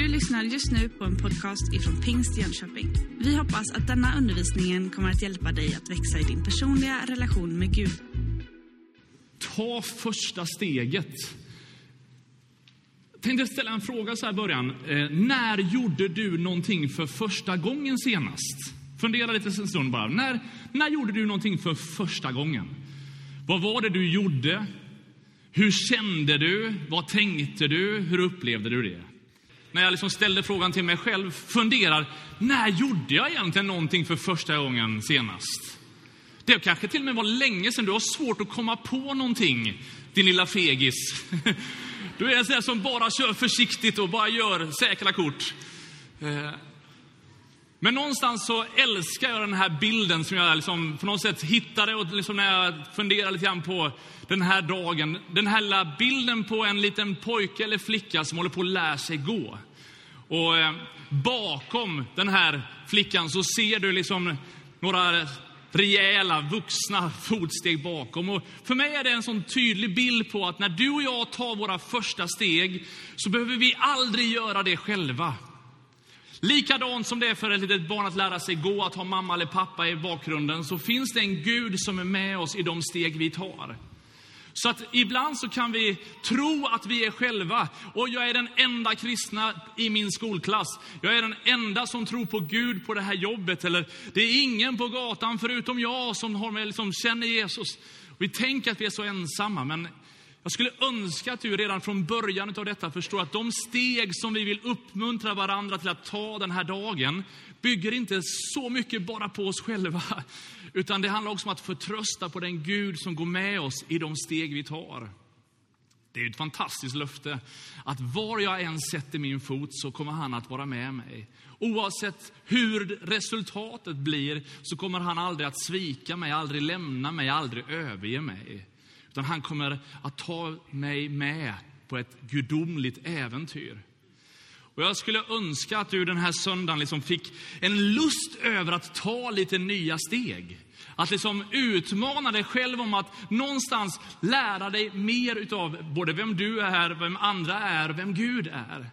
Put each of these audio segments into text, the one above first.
Du lyssnar just nu på en podcast ifrån Pingst Jönköping. Vi hoppas att denna undervisning kommer att hjälpa dig att växa i din personliga relation med Gud. Ta första steget. Jag tänkte ställa en fråga så här i början. Eh, när gjorde du någonting för första gången senast? Fundera lite en stund bara. När, när gjorde du någonting för första gången? Vad var det du gjorde? Hur kände du? Vad tänkte du? Hur upplevde du det? När jag liksom ställde frågan till mig själv, funderar, när gjorde jag egentligen någonting för första gången senast? Det kanske till och med var länge sedan. Du har svårt att komma på någonting, din lilla fegis. Du är en sån som bara kör försiktigt och bara gör säkra kort. Eh, men någonstans så älskar jag den här bilden som jag liksom på något sätt hittade och liksom när jag funderar lite grann på den här dagen. Den här lilla bilden på en liten pojke eller flicka som håller på att lära sig gå. Och eh, bakom den här flickan så ser du liksom några rejäla, vuxna fotsteg bakom. Och för mig är det en sån tydlig bild på att när du och jag tar våra första steg så behöver vi aldrig göra det själva. Likadant som det är för ett litet barn att lära sig gå, att ha mamma eller pappa i bakgrunden, så finns det en Gud som är med oss i de steg vi tar. Så att ibland så kan vi tro att vi är själva. Och jag är den enda kristna i min skolklass. Jag är den enda som tror på Gud på det här jobbet. Eller det är ingen på gatan förutom jag som, har med, liksom, känner Jesus. Vi tänker att vi är så ensamma, men jag skulle önska att du redan från början av detta förstår att de steg som vi vill uppmuntra varandra till att ta den här dagen, bygger inte så mycket bara på oss själva, utan det handlar också om att förtrösta på den Gud som går med oss i de steg vi tar. Det är ett fantastiskt löfte att var jag än sätter min fot så kommer han att vara med mig. Oavsett hur resultatet blir så kommer han aldrig att svika mig, aldrig lämna mig, aldrig överge mig. Utan han kommer att ta mig med på ett gudomligt äventyr. Och jag skulle önska att du den här söndagen liksom fick en lust över att ta lite nya steg. Att liksom utmana dig själv om att någonstans lära dig mer utav både vem du är, vem andra är, vem Gud är.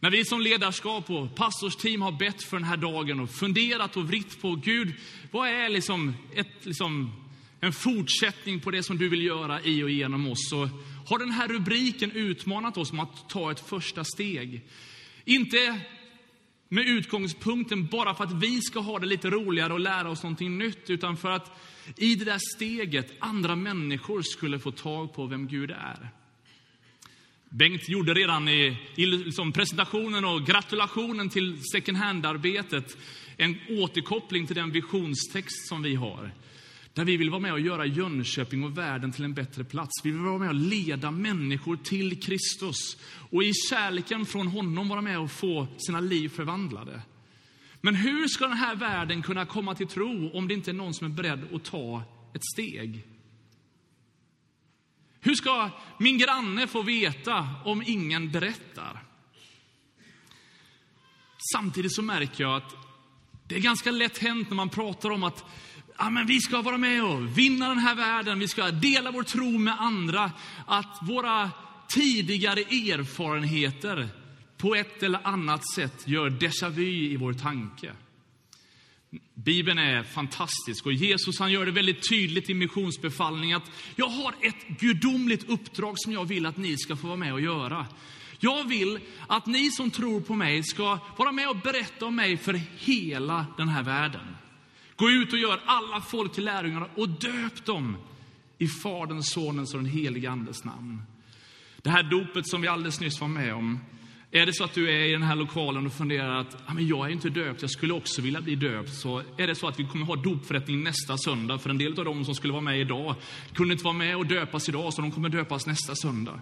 När vi som ledarskap och pastorsteam har bett för den här dagen och funderat och vritt på Gud, vad är liksom ett liksom en fortsättning på det som du vill göra i och genom oss, så har den här rubriken utmanat oss om att ta ett första steg. Inte med utgångspunkten bara för att vi ska ha det lite roligare och lära oss någonting nytt, utan för att i det där steget andra människor skulle få tag på vem Gud är. Bengt gjorde redan i, i liksom presentationen och gratulationen till second hand-arbetet en återkoppling till den visionstext som vi har. Där vi vill vara med och göra Jönköping och världen till en bättre plats. Vi vill vara med och leda människor till Kristus. Och i kärleken från honom vara med och få sina liv förvandlade. Men hur ska den här världen kunna komma till tro om det inte är någon som är beredd att ta ett steg? Hur ska min granne få veta om ingen berättar? Samtidigt så märker jag att det är ganska lätt hänt när man pratar om att ja, men vi ska vara med och vinna den här världen, vi ska dela vår tro med andra, att våra tidigare erfarenheter på ett eller annat sätt gör déjà vu i vår tanke. Bibeln är fantastisk och Jesus han gör det väldigt tydligt i missionsbefallningen att jag har ett gudomligt uppdrag som jag vill att ni ska få vara med och göra. Jag vill att ni som tror på mig ska vara med och berätta om mig för hela den här världen. Gå ut och gör alla folk till lärjungar och döp dem i Faderns, Sonens och den helige Andes namn. Det här dopet som vi alldeles nyss var med om, är det så att du är i den här lokalen och funderar att ah, men jag är inte döpt, jag skulle också vilja bli döpt, så är det så att vi kommer ha dopförrättning nästa söndag. För en del av dem som skulle vara med idag kunde inte vara med och döpas idag, så de kommer döpas nästa söndag.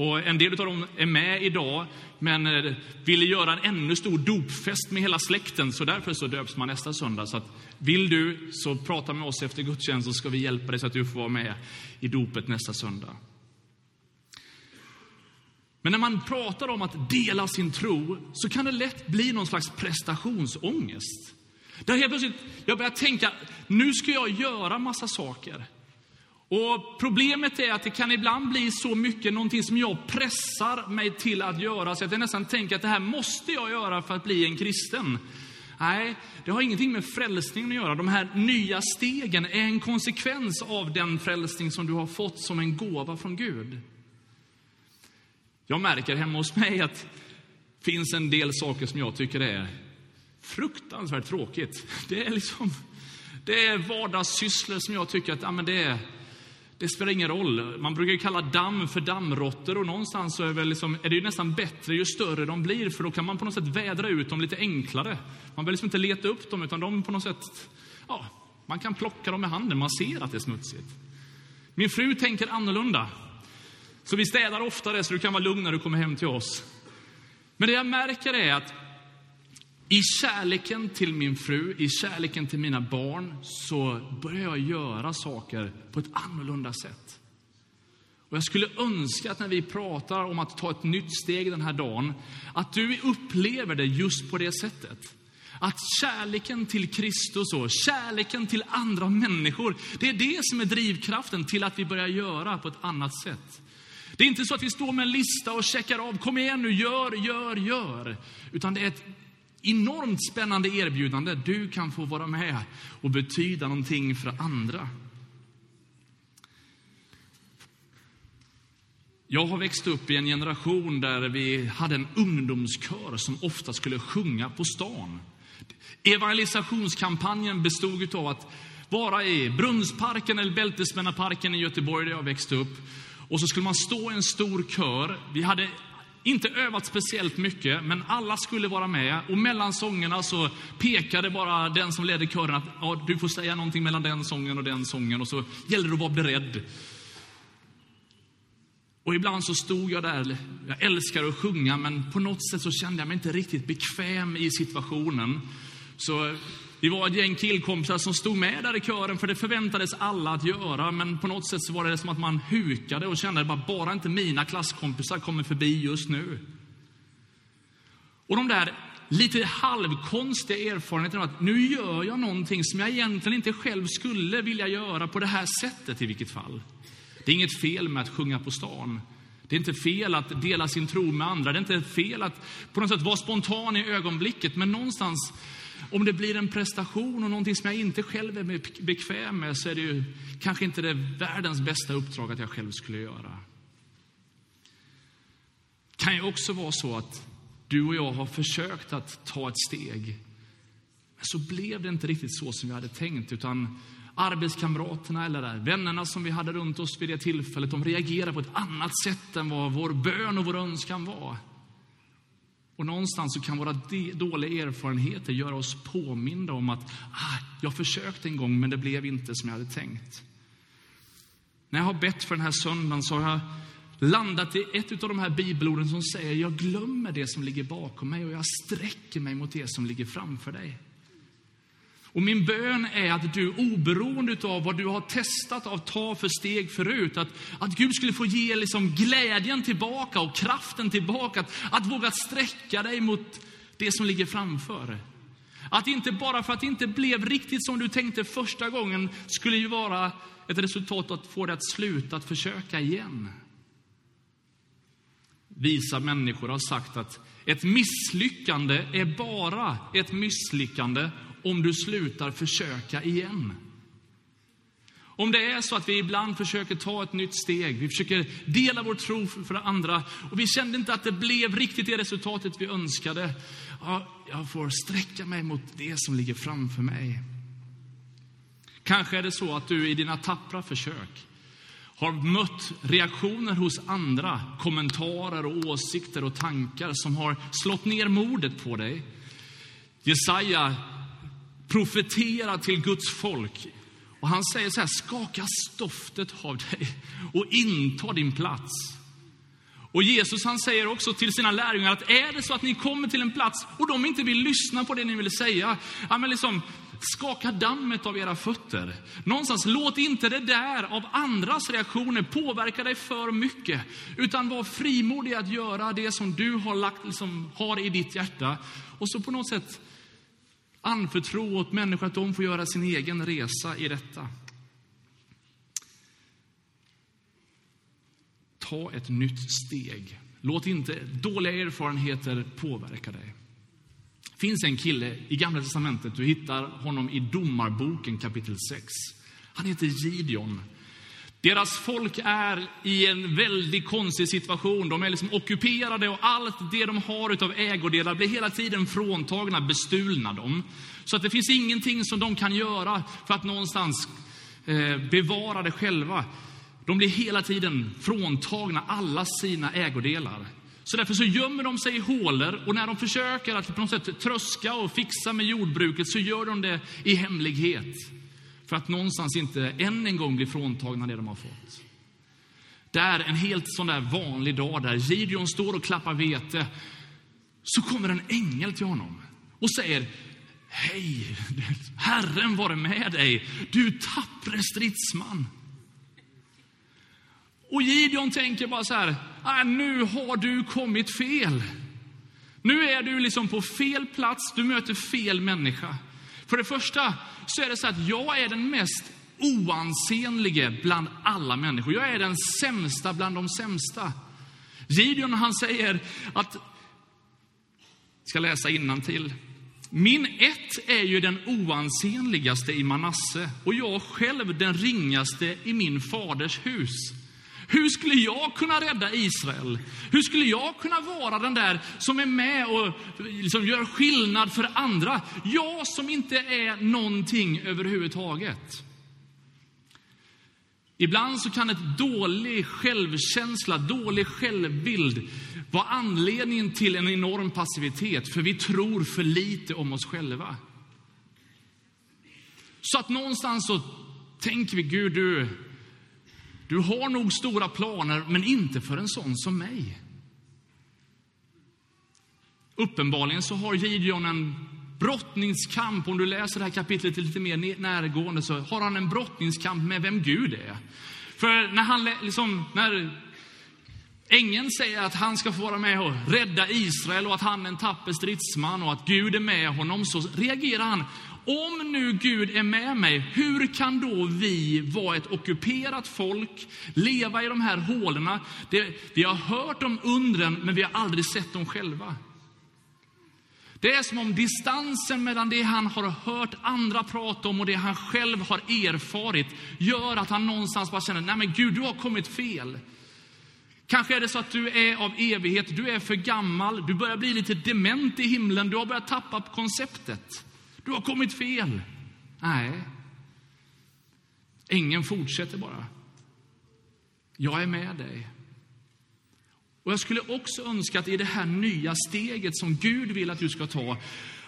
Och en del av dem är med idag, men eh, ville göra en ännu stor dopfest med hela släkten, så därför så döps man nästa söndag. Så att, vill du, så prata med oss efter gudstjänst, så ska vi hjälpa dig så att du får vara med i dopet nästa söndag. Men när man pratar om att dela sin tro, så kan det lätt bli någon slags prestationsångest. Där helt plötsligt, jag börjar tänka, nu ska jag göra massa saker. Och Problemet är att det kan ibland bli så mycket någonting som jag pressar mig till att göra, så att jag nästan tänker att det här måste jag göra för att bli en kristen. Nej, det har ingenting med frälsningen att göra. De här nya stegen är en konsekvens av den frälsning som du har fått som en gåva från Gud. Jag märker hemma hos mig att det finns en del saker som jag tycker är fruktansvärt tråkigt. Det är liksom, det är vardagssysslor som jag tycker att ja, men det, det spelar ingen roll. Man brukar ju kalla damm för dammråttor och någonstans så är, väl liksom, är det ju nästan bättre ju större de blir för då kan man på något sätt vädra ut dem lite enklare. Man behöver liksom inte leta upp dem utan de på något sätt, ja, man kan plocka dem med handen, man ser att det är smutsigt. Min fru tänker annorlunda. Så vi städar oftare så du kan vara lugn när du kommer hem till oss. Men det jag märker är att i kärleken till min fru, i kärleken till mina barn, så börjar jag göra saker på ett annorlunda sätt. Och jag skulle önska att när vi pratar om att ta ett nytt steg den här dagen, att du upplever det just på det sättet. Att kärleken till Kristus och kärleken till andra människor, det är det som är drivkraften till att vi börjar göra på ett annat sätt. Det är inte så att vi står med en lista och checkar av, kom igen nu, gör, gör, gör. Utan det är ett enormt spännande erbjudande. Du kan få vara med och betyda någonting för andra. Jag har växt upp i en generation där vi hade en ungdomskör som ofta skulle sjunga på stan. Evangelisationskampanjen bestod av att vara i Brunnsparken eller Bältesmännaparken i Göteborg där jag växte upp. Och så skulle man stå i en stor kör. Vi hade inte övat speciellt mycket, men alla skulle vara med. Och mellan sångerna så pekade bara den som ledde kören att ja, du får säga någonting mellan den sången och den sången. Och så gäller det att vara beredd. Och ibland så stod jag där, jag älskar att sjunga, men på något sätt så kände jag mig inte riktigt bekväm i situationen. Så vi var ett gäng killkompisar som stod med där i kören, för det förväntades alla att göra. Men på något sätt så var det som att man hukade och kände att bara inte mina klasskompisar kommer förbi just nu. Och de där lite halvkonstiga erfarenheterna av att nu gör jag någonting som jag egentligen inte själv skulle vilja göra på det här sättet i vilket fall. Det är inget fel med att sjunga på stan. Det är inte fel att dela sin tro med andra. Det är inte fel att på något sätt vara spontan i ögonblicket. Men någonstans om det blir en prestation och någonting som jag inte själv är bekväm med så är det ju kanske inte det världens bästa uppdrag att jag själv skulle göra. Det kan ju också vara så att du och jag har försökt att ta ett steg. Men så blev det inte riktigt så som vi hade tänkt, utan arbetskamraterna eller där, vännerna som vi hade runt oss vid det tillfället, de reagerade på ett annat sätt än vad vår bön och vår önskan var. Och någonstans så kan våra dåliga erfarenheter göra oss påminda om att ah, jag försökte en gång, men det blev inte som jag hade tänkt. När jag har bett för den här söndagen så har jag landat i ett av de här bibelorden som säger jag glömmer det som ligger bakom mig och jag sträcker mig mot det som ligger framför dig. Och min bön är att du, oberoende av vad du har testat att ta för steg förut, att, att Gud skulle få ge liksom glädjen tillbaka och kraften tillbaka, att, att våga sträcka dig mot det som ligger framför. Att inte bara för att det inte blev riktigt som du tänkte första gången, skulle ju vara ett resultat att få dig att sluta att försöka igen. Visa människor har sagt att ett misslyckande är bara ett misslyckande om du slutar försöka igen. Om det är så att vi ibland försöker ta ett nytt steg, vi försöker dela vår tro för andra och vi kände inte att det blev riktigt det resultatet vi önskade. Ja, jag får sträcka mig mot det som ligger framför mig. Kanske är det så att du i dina tappra försök har mött reaktioner hos andra, kommentarer och åsikter och tankar som har slått ner modet på dig. Jesaja profetera till Guds folk. Och han säger så här, skaka stoftet av dig och inta din plats. Och Jesus han säger också till sina lärjungar att är det så att ni kommer till en plats och de inte vill lyssna på det ni vill säga, ja men liksom skaka dammet av era fötter. Någonstans, låt inte det där av andras reaktioner påverka dig för mycket, utan var frimodig att göra det som du har, lagt, liksom, har i ditt hjärta. Och så på något sätt Anförtro åt människor att de får göra sin egen resa i detta. Ta ett nytt steg. Låt inte dåliga erfarenheter påverka dig. Det finns en kille i Gamla Testamentet, du hittar honom i Domarboken kapitel 6. Han heter Gideon. Deras folk är i en väldigt konstig situation. De är liksom ockuperade och allt det de har av ägodelar blir hela tiden fråntagna, bestulna dem. Så att det finns ingenting som de kan göra för att någonstans eh, bevara det själva. De blir hela tiden fråntagna alla sina ägodelar. Så därför så gömmer de sig i hålor och när de försöker att på något sätt tröska och fixa med jordbruket så gör de det i hemlighet. För att någonstans inte än en gång bli fråntagna det de har fått. Där en helt sån där vanlig dag där Gideon står och klappar vete, så kommer en ängel till honom och säger Hej, Herren vare med dig, du tappre stridsman. Och Gideon tänker bara så här, äh, nu har du kommit fel. Nu är du liksom på fel plats, du möter fel människa. För det första så är det så att jag är den mest oansenlige bland alla människor. Jag är den sämsta bland de sämsta. Gideon han säger att, jag ska läsa till. Min ett är ju den oansenligaste i Manasse och jag själv den ringaste i min faders hus. Hur skulle jag kunna rädda Israel? Hur skulle jag kunna vara den där som är med och liksom gör skillnad för andra? Jag som inte är någonting överhuvudtaget. Ibland så kan ett dålig självkänsla, dålig självbild vara anledningen till en enorm passivitet, för vi tror för lite om oss själva. Så att någonstans så tänker vi, Gud, du, du har nog stora planer, men inte för en sån som mig. Uppenbarligen så har Gideon en brottningskamp. Om du läser det här kapitlet lite mer närgående så har han en brottningskamp med vem Gud är. För när han liksom, när Ängeln säger att han ska få vara med och rädda Israel och att han är en tapper stridsman och att Gud är med honom, så reagerar han om nu Gud är med mig, hur kan då vi vara ett ockuperat folk, leva i de här hålorna? Det, vi har hört om undren, men vi har aldrig sett dem själva. Det är som om distansen mellan det han har hört andra prata om och det han själv har erfarit gör att han någonstans bara känner, nej men Gud, du har kommit fel. Kanske är det så att du är av evighet, du är för gammal, du börjar bli lite dement i himlen, du har börjat tappa konceptet. Du har kommit fel. Nej. Ängeln fortsätter bara. Jag är med dig. Och jag skulle också önska att i det här nya steget som Gud vill att du ska ta,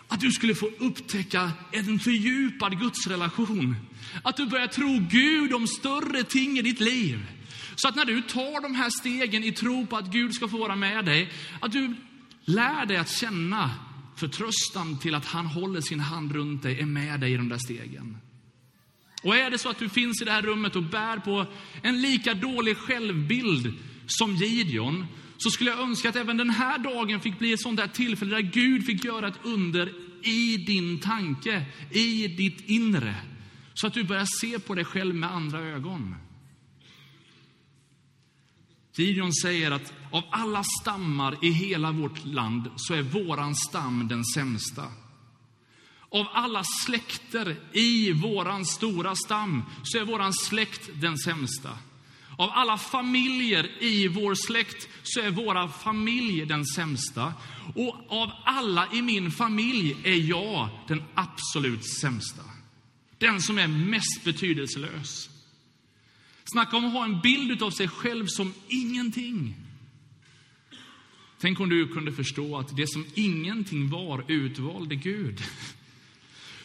att du skulle få upptäcka en fördjupad gudsrelation. Att du börjar tro Gud om större ting i ditt liv. Så att när du tar de här stegen i tro på att Gud ska få vara med dig, att du lär dig att känna förtröstan till att han håller sin hand runt dig, är med dig i de där stegen. Och är det så att du finns i det här rummet och bär på en lika dålig självbild som Gideon, så skulle jag önska att även den här dagen fick bli ett sånt där tillfälle där Gud fick göra ett under i din tanke, i ditt inre. Så att du börjar se på dig själv med andra ögon. Gideon säger att av alla stammar i hela vårt land så är våran stam den sämsta. Av alla släkter i våran stora stam så är våran släkt den sämsta. Av alla familjer i vår släkt så är våra familj den sämsta. Och av alla i min familj är jag den absolut sämsta. Den som är mest betydelselös. Snacka om att ha en bild av sig själv som ingenting. Tänk om du kunde förstå att det som ingenting var utvalde Gud.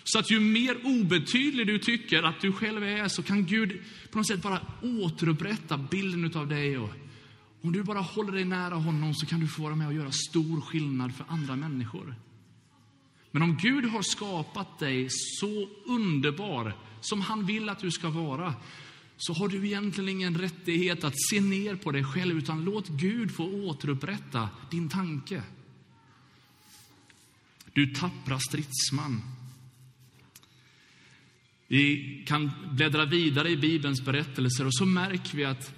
Så att ju mer obetydlig du tycker att du själv är, så kan Gud på något sätt bara återupprätta bilden av dig. Och om du bara håller dig nära honom så kan du få vara med och göra stor skillnad för andra människor. Men om Gud har skapat dig så underbar som han vill att du ska vara, så har du egentligen ingen rättighet att se ner på dig själv, utan låt Gud få återupprätta din tanke. Du tappra stridsman. Vi kan bläddra vidare i Bibelns berättelser och så märker vi att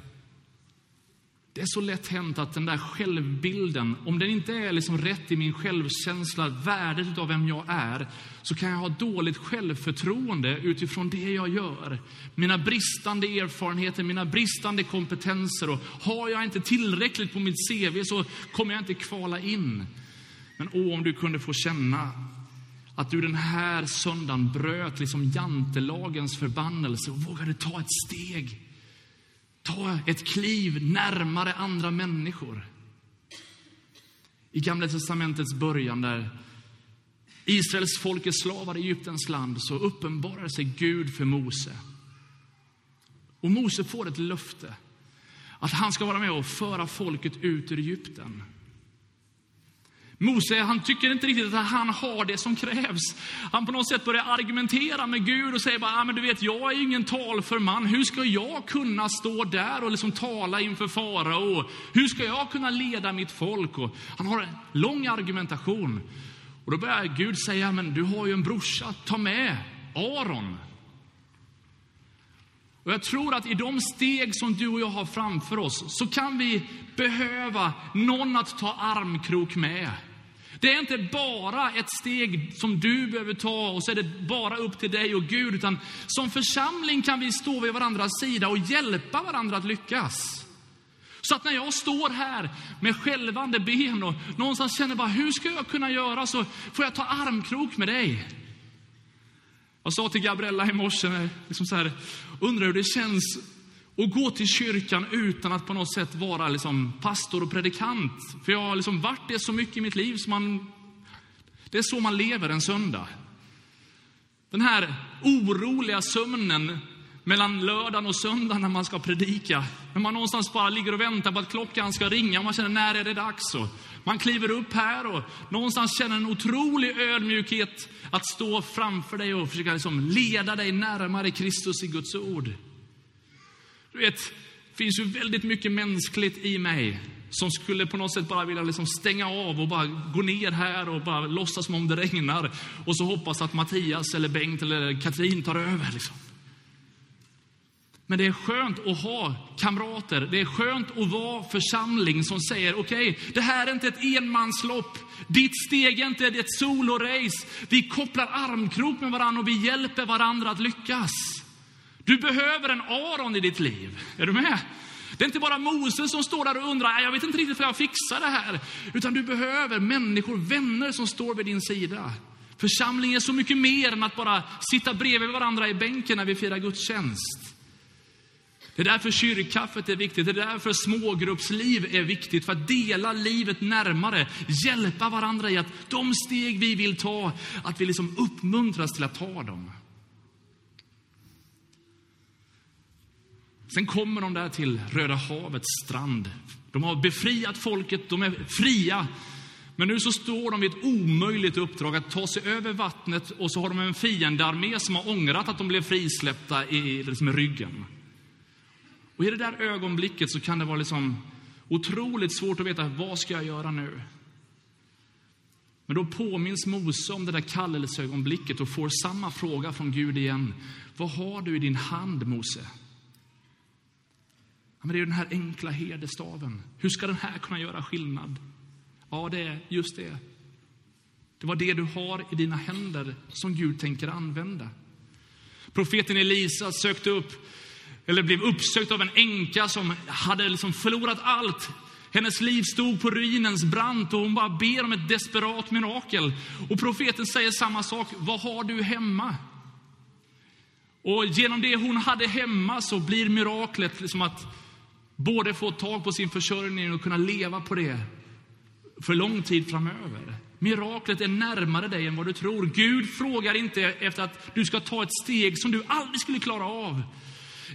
det är så lätt hänt att den där självbilden, om den inte är liksom rätt i min självkänsla, värdet av vem jag är, så kan jag ha dåligt självförtroende utifrån det jag gör. Mina bristande erfarenheter, mina bristande kompetenser. Och har jag inte tillräckligt på mitt CV så kommer jag inte kvala in. Men åh, om du kunde få känna att du den här söndagen bröt liksom jantelagens förbannelse och vågade ta ett steg ta ett kliv närmare andra människor. I Gamla testamentets början, där Israels folk är slavar i Egyptens land, så uppenbarar sig Gud för Mose. Och Mose får ett löfte att han ska vara med och föra folket ut ur Egypten. Mose, han tycker inte riktigt att han har det som krävs. Han på något sätt börjar argumentera med Gud och säger bara, ah, men du vet, jag är ingen talför man. Hur ska jag kunna stå där och liksom tala inför farao? Hur ska jag kunna leda mitt folk? Och han har en lång argumentation. Och då börjar Gud säga, men du har ju en brorsa, ta med Aron. Och jag tror att i de steg som du och jag har framför oss så kan vi behöva någon att ta armkrok med. Det är inte bara ett steg som du behöver ta och så är det bara upp till dig och Gud, utan som församling kan vi stå vid varandras sida och hjälpa varandra att lyckas. Så att när jag står här med skälvande ben och någonstans känner bara, hur ska jag kunna göra? Så får jag ta armkrok med dig. Jag sa till Gabriella i morse, liksom så här, undrar hur det känns och gå till kyrkan utan att på något sätt vara liksom pastor och predikant. För jag har liksom varit det så mycket i mitt liv, så man, det är så man lever en söndag. Den här oroliga sömnen mellan lördagen och söndagen när man ska predika. När man någonstans bara ligger och väntar på att klockan ska ringa och man känner när är det dags? Och man kliver upp här och någonstans känner en otrolig ödmjukhet att stå framför dig och försöka liksom leda dig närmare Kristus i Guds ord. Du vet, det finns ju väldigt mycket mänskligt i mig som skulle på något sätt bara vilja liksom stänga av och bara gå ner här och bara låtsas som om det regnar och så hoppas att Mattias eller Bengt eller Katrin tar över. Liksom. Men det är skönt att ha kamrater, det är skönt att vara församling som säger okej, okay, det här är inte ett enmanslopp. Ditt steg är inte ett solorace. Vi kopplar armkrok med varandra och vi hjälper varandra att lyckas. Du behöver en Aron i ditt liv. Är du med? Det är inte bara Moses som står där och undrar, jag vet inte riktigt hur jag fixar det här. Utan du behöver människor, vänner som står vid din sida. Församling är så mycket mer än att bara sitta bredvid varandra i bänken när vi firar gudstjänst. Det är därför kyrkkaffet är viktigt, det är därför smågruppsliv är viktigt. För att dela livet närmare, hjälpa varandra i att de steg vi vill ta, att vi liksom uppmuntras till att ta dem. Sen kommer de där till Röda havets strand. De har befriat folket, de är fria. Men nu så står de vid ett omöjligt uppdrag att ta sig över vattnet och så har de en fiendearmé som har ångrat att de blev frisläppta i liksom, ryggen. Och i det där ögonblicket så kan det vara liksom otroligt svårt att veta vad ska jag göra nu? Men då påminns Mose om det där kallelseögonblicket och får samma fråga från Gud igen. Vad har du i din hand, Mose? Ja, men det är den här enkla herdestaven. Hur ska den här kunna göra skillnad? Ja, det är just det. Det var det du har i dina händer som Gud tänker använda. Profeten Elisa sökte upp, eller blev uppsökt av en änka som hade liksom förlorat allt. Hennes liv stod på ruinens brant och hon bara ber om ett desperat mirakel. Och profeten säger samma sak. Vad har du hemma? Och genom det hon hade hemma så blir miraklet liksom att både få tag på sin försörjning och kunna leva på det för lång tid framöver. Miraklet är närmare dig än vad du tror. Gud frågar inte efter att du ska ta ett steg som du aldrig skulle klara av.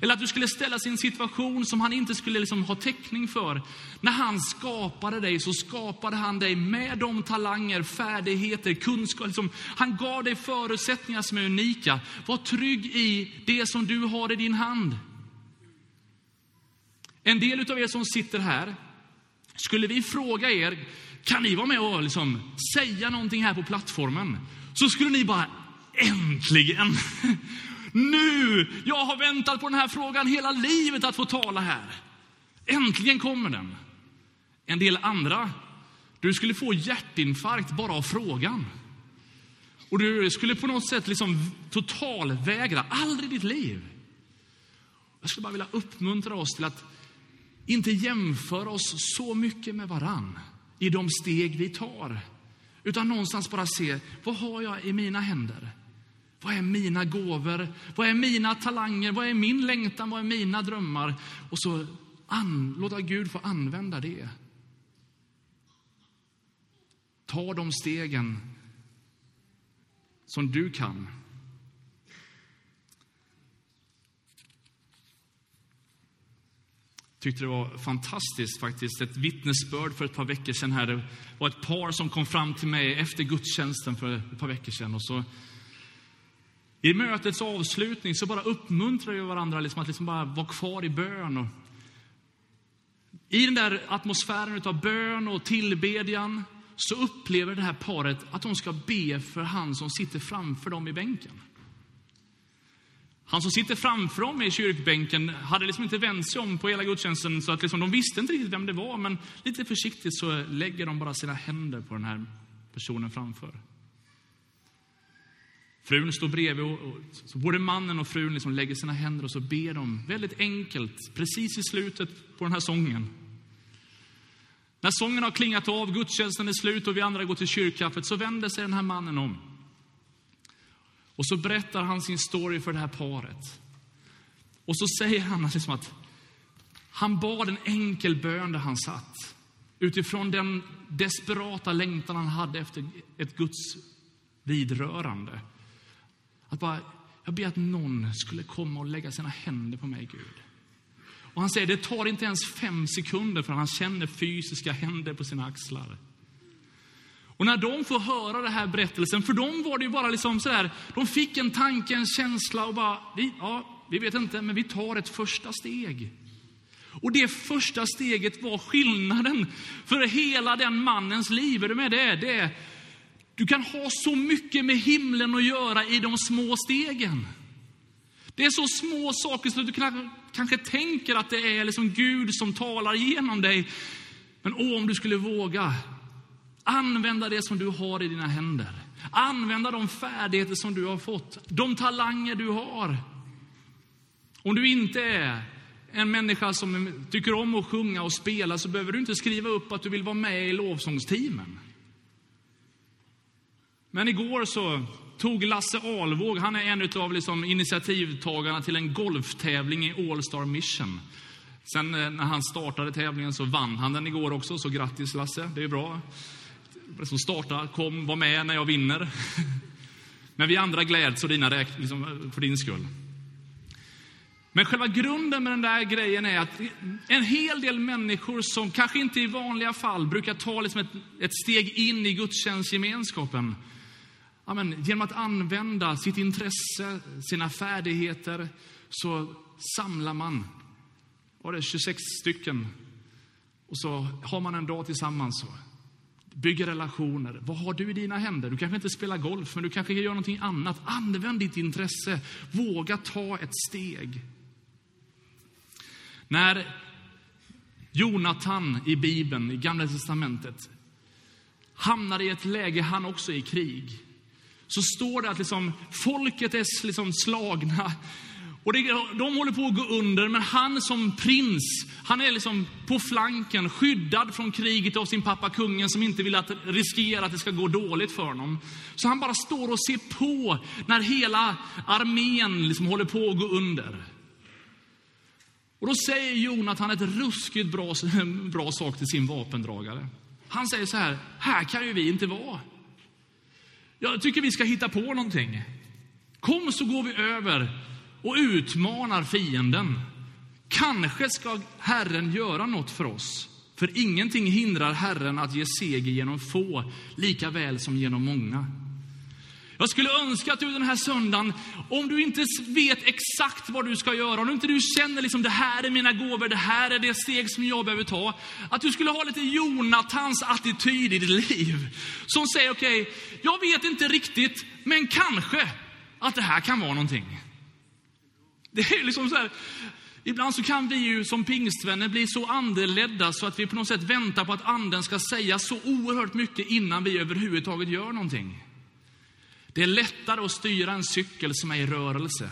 Eller att du skulle ställas i en situation som han inte skulle liksom ha täckning för. När han skapade dig så skapade han dig med de talanger, färdigheter, kunskap. Liksom, han gav dig förutsättningar som är unika. Var trygg i det som du har i din hand. En del av er som sitter här, skulle vi fråga er, kan ni vara med och liksom säga någonting här på plattformen? Så skulle ni bara, äntligen! Nu! Jag har väntat på den här frågan hela livet att få tala här. Äntligen kommer den. En del andra, du skulle få hjärtinfarkt bara av frågan. Och du skulle på något sätt liksom totalvägra, aldrig i ditt liv. Jag skulle bara vilja uppmuntra oss till att inte jämföra oss så mycket med varann i de steg vi tar. Utan någonstans bara se, vad har jag i mina händer? Vad är mina gåvor? Vad är mina talanger? Vad är min längtan? Vad är mina drömmar? Och så an, låta Gud få använda det. Ta de stegen som du kan. Tyckte det var fantastiskt faktiskt. Ett vittnesbörd för ett par veckor sedan här. Det var ett par som kom fram till mig efter gudstjänsten för ett par veckor sedan. Och så, I mötets avslutning så bara uppmuntrade vi varandra liksom att liksom bara vara kvar i bön. Och I den där atmosfären av bön och tillbedjan så upplever det här paret att de ska be för han som sitter framför dem i bänken. Han som sitter framför dem i kyrkbänken hade liksom inte vänt sig om på hela gudstjänsten, så att liksom, de visste inte riktigt vem det var, men lite försiktigt så lägger de bara sina händer på den här personen framför. Frun står bredvid och, och så både mannen och frun liksom lägger sina händer och så ber de väldigt enkelt, precis i slutet på den här sången. När sången har klingat av, gudstjänsten är slut och vi andra går till kyrkkaffet, så vänder sig den här mannen om. Och så berättar han sin story för det här paret. Och så säger han liksom att han bad en enkel bön där han satt. Utifrån den desperata längtan han hade efter ett Guds vidrörande. Att bara, jag ber att någon skulle komma och lägga sina händer på mig, Gud. Och han säger, det tar inte ens fem sekunder för han känner fysiska händer på sina axlar. Och när de får höra den här berättelsen, för dem var det ju bara liksom sådär, de fick en tanke, en känsla och bara, vi, ja, vi vet inte, men vi tar ett första steg. Och det första steget var skillnaden för hela den mannens liv. Är du med det? det du kan ha så mycket med himlen att göra i de små stegen. Det är så små saker så att du kanske tänker att det är liksom Gud som talar genom dig. Men åh, om du skulle våga Använda det som du har i dina händer. Använda de färdigheter som du har fått, de talanger du har. Om du inte är en människa som tycker om att sjunga och spela så behöver du inte skriva upp att du vill vara med i lovsångsteamen. Men igår så tog Lasse Alvåg, han är en av liksom initiativtagarna till en golftävling i All Star Mission. Sen eh, när han startade tävlingen så vann han den igår också, så grattis Lasse, det är bra som startar, kom, var med när jag vinner. Men vi andra gläds dina liksom, för din skull. Men själva grunden med den där grejen är att en hel del människor som kanske inte i vanliga fall brukar ta liksom ett, ett steg in i gudstjänstgemenskapen, ja, men, genom att använda sitt intresse, sina färdigheter, så samlar man, var det 26 stycken, och så har man en dag tillsammans. Så bygga relationer. Vad har du i dina händer? Du kanske inte spelar golf, men du kanske gör någonting annat. Använd ditt intresse. Våga ta ett steg. När Jonatan i Bibeln, i Gamla Testamentet, hamnar i ett läge han också är i krig, så står det att liksom, folket är liksom slagna. Och det, de håller på att gå under, men han som prins, han är liksom på flanken, skyddad från kriget av sin pappa kungen som inte vill att, riskera att det ska gå dåligt för honom. Så han bara står och ser på när hela armén liksom håller på att gå under. Och då säger Jonathan ett ruskigt bra, bra sak till sin vapendragare. Han säger så här, här kan ju vi inte vara. Jag tycker vi ska hitta på någonting. Kom så går vi över och utmanar fienden. Kanske ska Herren göra något för oss. För ingenting hindrar Herren att ge seger genom få, lika väl som genom många. Jag skulle önska att du den här söndagen, om du inte vet exakt vad du ska göra, om du inte du känner liksom det här är mina gåvor, det här är det steg som jag behöver ta. Att du skulle ha lite Jonatans attityd i ditt liv. Som säger, okej, okay, jag vet inte riktigt, men kanske att det här kan vara någonting. Det är liksom så här, Ibland så kan vi ju som pingstvänner bli så andeledda så att vi på något sätt väntar på att anden ska säga så oerhört mycket innan vi överhuvudtaget gör någonting. Det är lättare att styra en cykel som är i rörelse.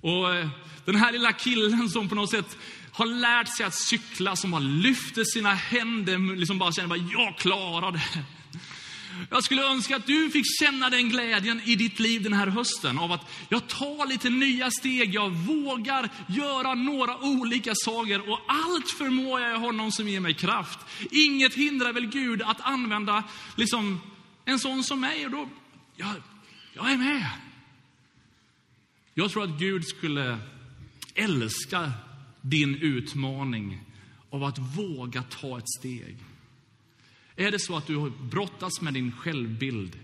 Och eh, den här lilla killen som på något sätt har lärt sig att cykla, som har lyfter sina händer, liksom bara känner att jag klarar det. Jag skulle önska att du fick känna den glädjen i ditt liv den här hösten av att jag tar lite nya steg, jag vågar göra några olika saker och allt förmår jag honom som ger mig kraft. Inget hindrar väl Gud att använda liksom en sån som mig och då, jag, jag är med. Jag tror att Gud skulle älska din utmaning av att våga ta ett steg. Är det så att du brottas med din självbild,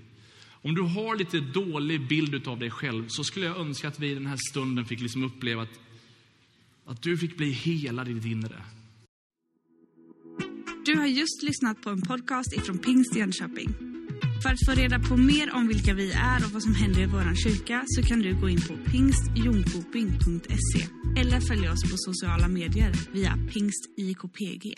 om du har lite dålig bild av dig själv, så skulle jag önska att vi i den här stunden fick liksom uppleva att, att du fick bli helad i ditt inre. Du har just lyssnat på en podcast ifrån Pingst Jönköping. För att få reda på mer om vilka vi är och vad som händer i vår kyrka så kan du gå in på pingstjonkoping.se eller följa oss på sociala medier via pingstikpg.